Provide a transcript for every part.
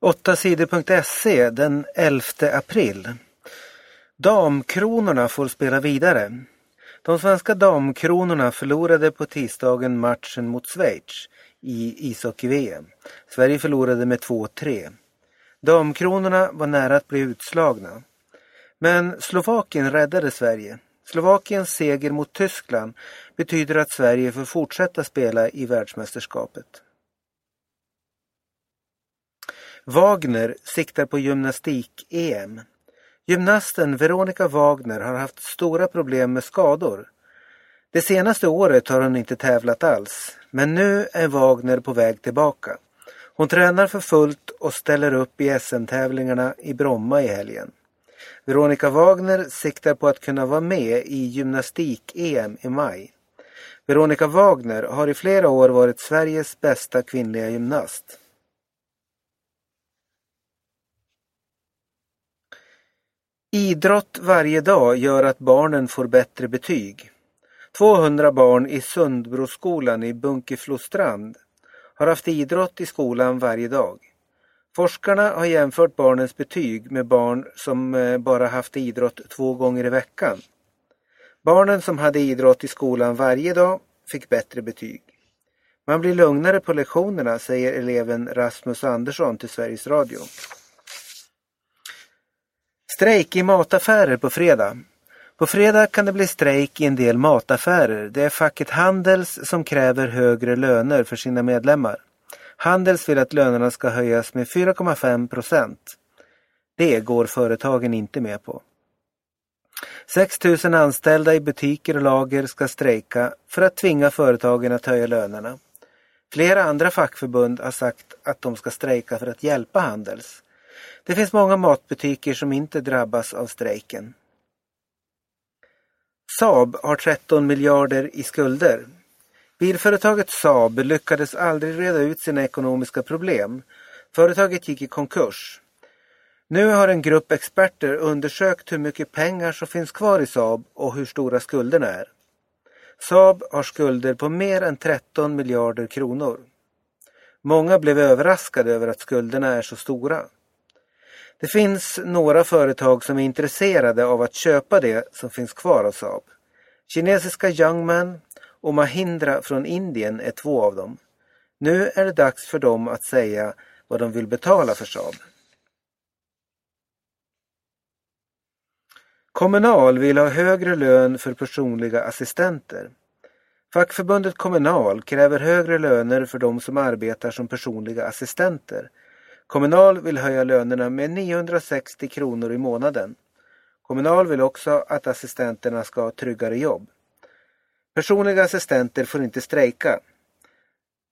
8sidor.se den 11 april. Damkronorna får spela vidare. De svenska damkronorna förlorade på tisdagen matchen mot Schweiz i ishockey-VM. Sverige förlorade med 2-3. Damkronorna var nära att bli utslagna. Men Slovakien räddade Sverige. Slovakiens seger mot Tyskland betyder att Sverige får fortsätta spela i världsmästerskapet. Wagner siktar på gymnastik-EM. Gymnasten Veronica Wagner har haft stora problem med skador. Det senaste året har hon inte tävlat alls, men nu är Wagner på väg tillbaka. Hon tränar för fullt och ställer upp i SM-tävlingarna i Bromma i helgen. Veronica Wagner siktar på att kunna vara med i gymnastik-EM i maj. Veronica Wagner har i flera år varit Sveriges bästa kvinnliga gymnast. Idrott varje dag gör att barnen får bättre betyg. 200 barn i Sundbroskolan i Bunkeflostrand har haft idrott i skolan varje dag. Forskarna har jämfört barnens betyg med barn som eh, bara haft idrott två gånger i veckan. Barnen som hade idrott i skolan varje dag fick bättre betyg. Man blir lugnare på lektionerna, säger eleven Rasmus Andersson till Sveriges Radio. Strejk i mataffärer på fredag. På fredag kan det bli strejk i en del mataffärer. Det är facket Handels som kräver högre löner för sina medlemmar. Handels vill att lönerna ska höjas med 4,5 procent. Det går företagen inte med på. 6 000 anställda i butiker och lager ska strejka för att tvinga företagen att höja lönerna. Flera andra fackförbund har sagt att de ska strejka för att hjälpa Handels. Det finns många matbutiker som inte drabbas av strejken. Saab har 13 miljarder i skulder. Bilföretaget Saab lyckades aldrig reda ut sina ekonomiska problem. Företaget gick i konkurs. Nu har en grupp experter undersökt hur mycket pengar som finns kvar i Saab och hur stora skulderna är. Saab har skulder på mer än 13 miljarder kronor. Många blev överraskade över att skulderna är så stora. Det finns några företag som är intresserade av att köpa det som finns kvar av Saab. Kinesiska Youngman och Mahindra från Indien är två av dem. Nu är det dags för dem att säga vad de vill betala för Saab. Kommunal vill ha högre lön för personliga assistenter. Fackförbundet Kommunal kräver högre löner för de som arbetar som personliga assistenter Kommunal vill höja lönerna med 960 kronor i månaden. Kommunal vill också att assistenterna ska ha tryggare jobb. Personliga assistenter får inte strejka.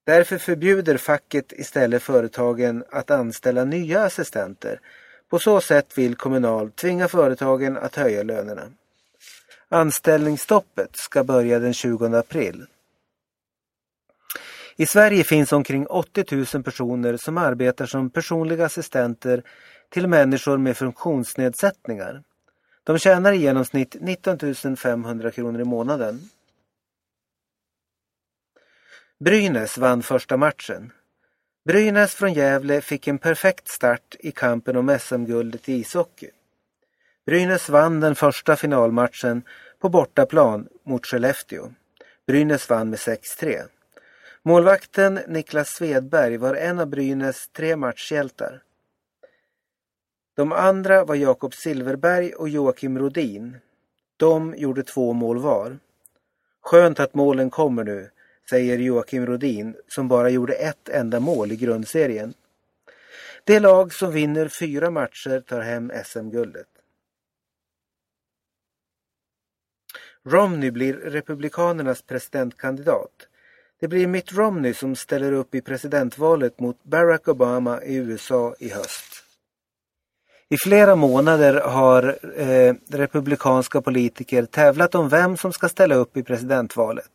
Därför förbjuder facket istället företagen att anställa nya assistenter. På så sätt vill Kommunal tvinga företagen att höja lönerna. Anställningsstoppet ska börja den 20 april. I Sverige finns omkring 80 000 personer som arbetar som personliga assistenter till människor med funktionsnedsättningar. De tjänar i genomsnitt 19 500 kronor i månaden. Brynäs vann första matchen. Brynäs från Gävle fick en perfekt start i kampen om SM-guldet i ishockey. Brynäs vann den första finalmatchen på bortaplan mot Skellefteå. Brynäs vann med 6-3. Målvakten Niklas Svedberg var en av Brynäs tre matchhjältar. De andra var Jakob Silverberg och Joakim Rodin. De gjorde två mål var. Skönt att målen kommer nu, säger Joakim Rodin som bara gjorde ett enda mål i grundserien. Det lag som vinner fyra matcher tar hem SM-guldet. Romney blir Republikanernas presidentkandidat. Det blir Mitt Romney som ställer upp i presidentvalet mot Barack Obama i USA i höst. I flera månader har eh, republikanska politiker tävlat om vem som ska ställa upp i presidentvalet.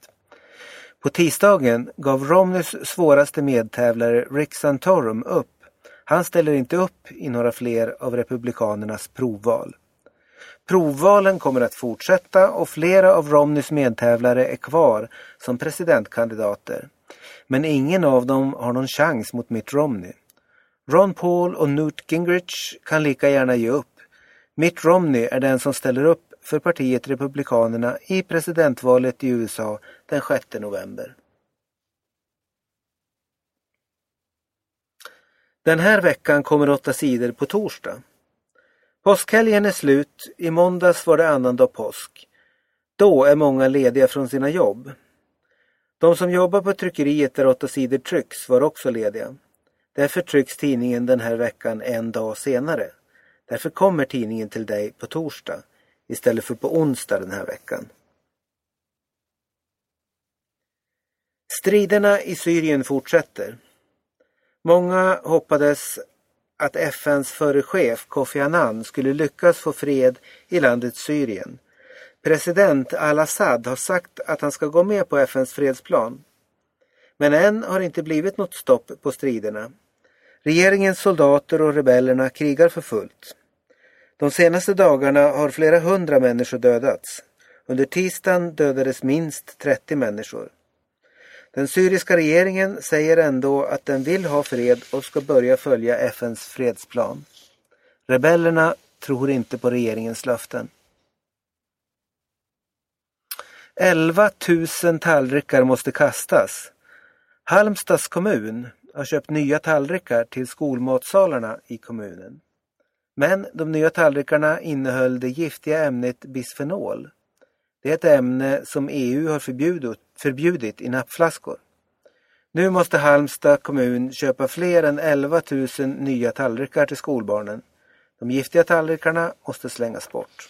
På tisdagen gav Romneys svåraste medtävlare Rick Santorum upp. Han ställer inte upp i några fler av republikanernas provval. Provvalen kommer att fortsätta och flera av Romneys medtävlare är kvar som presidentkandidater. Men ingen av dem har någon chans mot Mitt Romney. Ron Paul och Newt Gingrich kan lika gärna ge upp. Mitt Romney är den som ställer upp för partiet Republikanerna i presidentvalet i USA den 6 november. Den här veckan kommer åtta sidor på torsdag. Påskhelgen är slut, i måndags var det annandag påsk. Då är många lediga från sina jobb. De som jobbar på tryckeriet där åtta sidor trycks var också lediga. Därför trycks tidningen den här veckan en dag senare. Därför kommer tidningen till dig på torsdag istället för på onsdag den här veckan. Striderna i Syrien fortsätter. Många hoppades att FNs förre chef Kofi Annan skulle lyckas få fred i landet Syrien. President al-Assad har sagt att han ska gå med på FNs fredsplan. Men än har det inte blivit något stopp på striderna. Regeringens soldater och rebellerna krigar för fullt. De senaste dagarna har flera hundra människor dödats. Under tisdagen dödades minst 30 människor. Den syriska regeringen säger ändå att den vill ha fred och ska börja följa FNs fredsplan. Rebellerna tror inte på regeringens löften. 11 000 tallrikar måste kastas. Halmstads kommun har köpt nya tallrikar till skolmatsalarna i kommunen. Men de nya tallrikarna innehöll det giftiga ämnet bisfenol. Det är ett ämne som EU har förbjudit, förbjudit i nappflaskor. Nu måste Halmstad kommun köpa fler än 11 000 nya tallrikar till skolbarnen. De giftiga tallrikarna måste slängas bort.